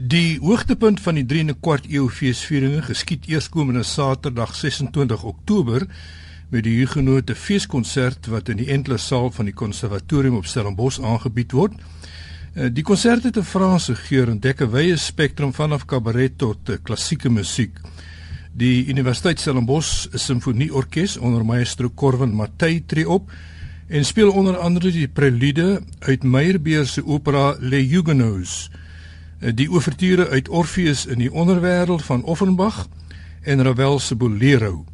Die hoogtepunt van die 3 en 'n kwart eeu feesvieringe geskied eerskomende Saterdag 26 Oktober met die Huguenote feeskonsert wat in die Entler saal van die Konservatorium op Stellenbosch aangebied word. Eh, die konsert het 'n Franse geur en dek 'n wye spektrum vanaf kabaret tot klassieke musiek. Die Universiteit Stellenbosch Simfonieorkes onder maestro Corwin Matthey tree op en speel onder andere die prelude uit Meyerbeer se opera Les Huguenots. Eh, die ouverture uit Orpheus in die onderwêreld van Offenbach en Ravel se Bolero.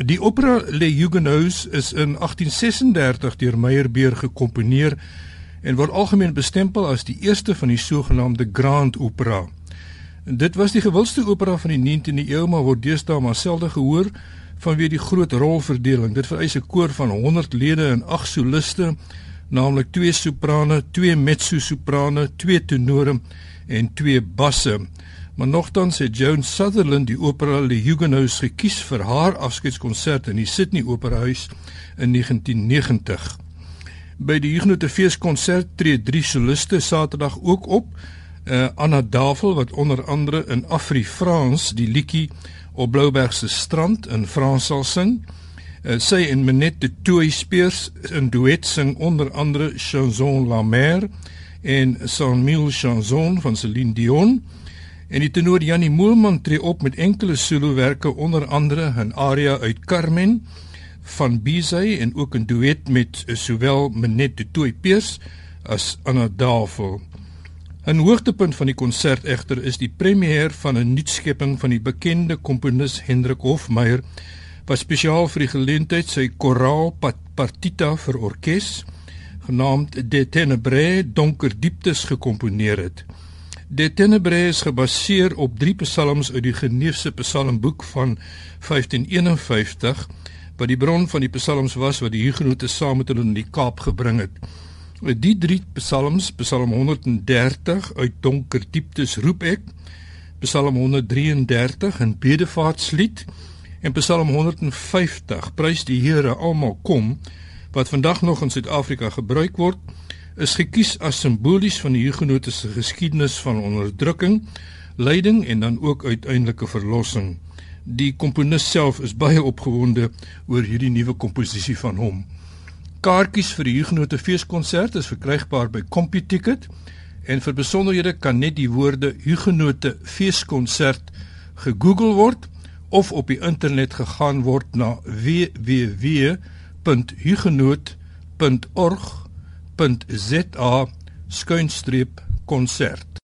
Die opera Les Huguenots is in 1836 deur Meyerbeer gekomponeer en word algemeen bestempel as die eerste van die sogenaamde Grand Opera. Dit was die gewildste opera van die 19de eeu, maar word deesdae maar selde gehoor vanweë die groot rolverdeling. Dit vereis 'n koor van 100 lede en 8 soliste, naamlik 2 soprane, 2 mezzo-soprane, 2 tenore en 2 basse. Maar nogtans het Joan Sutherland die opera Le Huguenots gekies vir haar afskeidskonsert in die Sydney Operahuis in 1990. By die Huguenot feeskonsert tree drie soliste Saterdag ook op. Uh, Anna Davel wat onder andere in Afri-Frans die liedjie op Blouberg se strand in Frans sal sing. Uh, sy en Menette de Tooi speers in duet sing onder andere Chanson la Mer en Saint Mille Chanson van Celine Dion. En die tenor Janie Moelman tree op met enkele solowerke onder andere 'n aria uit Carmen van Bizet en ook 'n duet met sowel Menette de Tooi Peers as Anna Davel. 'n Hoogtepunt van die konsert egter is die premier van 'n nuutskepping van die bekende komponis Hendrik Hofmeyer wat spesiaal vir die geleentheid sy koraal partita vir orkes genaamd De Tenebrae Donker Dieptes gekomponeer het. De Tenebrae is gebaseer op drie psalms uit die Geneefse psalmboek van 1551 wat die bron van die psalms was wat die Hugenote saam met hulle in die Kaap gebring het. Die drie psalms, Psalm 130 uit Donker Dieptes roep ek, Psalm 133 in Bedevaartslied en Psalm 150 prys die Here almal kom wat vandag nog in Suid-Afrika gebruik word, is gekies as simbolies van die Hugenote se geskiedenis van onderdrukking, lyding en dan ook uiteindelike verlossing. Die komponis self is baie opgewonde oor hierdie nuwe komposisie van hom. Kaartjies vir die Hugenote feeskonsert is verkrygbaar by CompuTicket en vir besonderhede kan net die woorde Hugenote feeskonsert gegoogel word of op die internet gegaan word na www www.huguenot.org.za skuinstreep konsert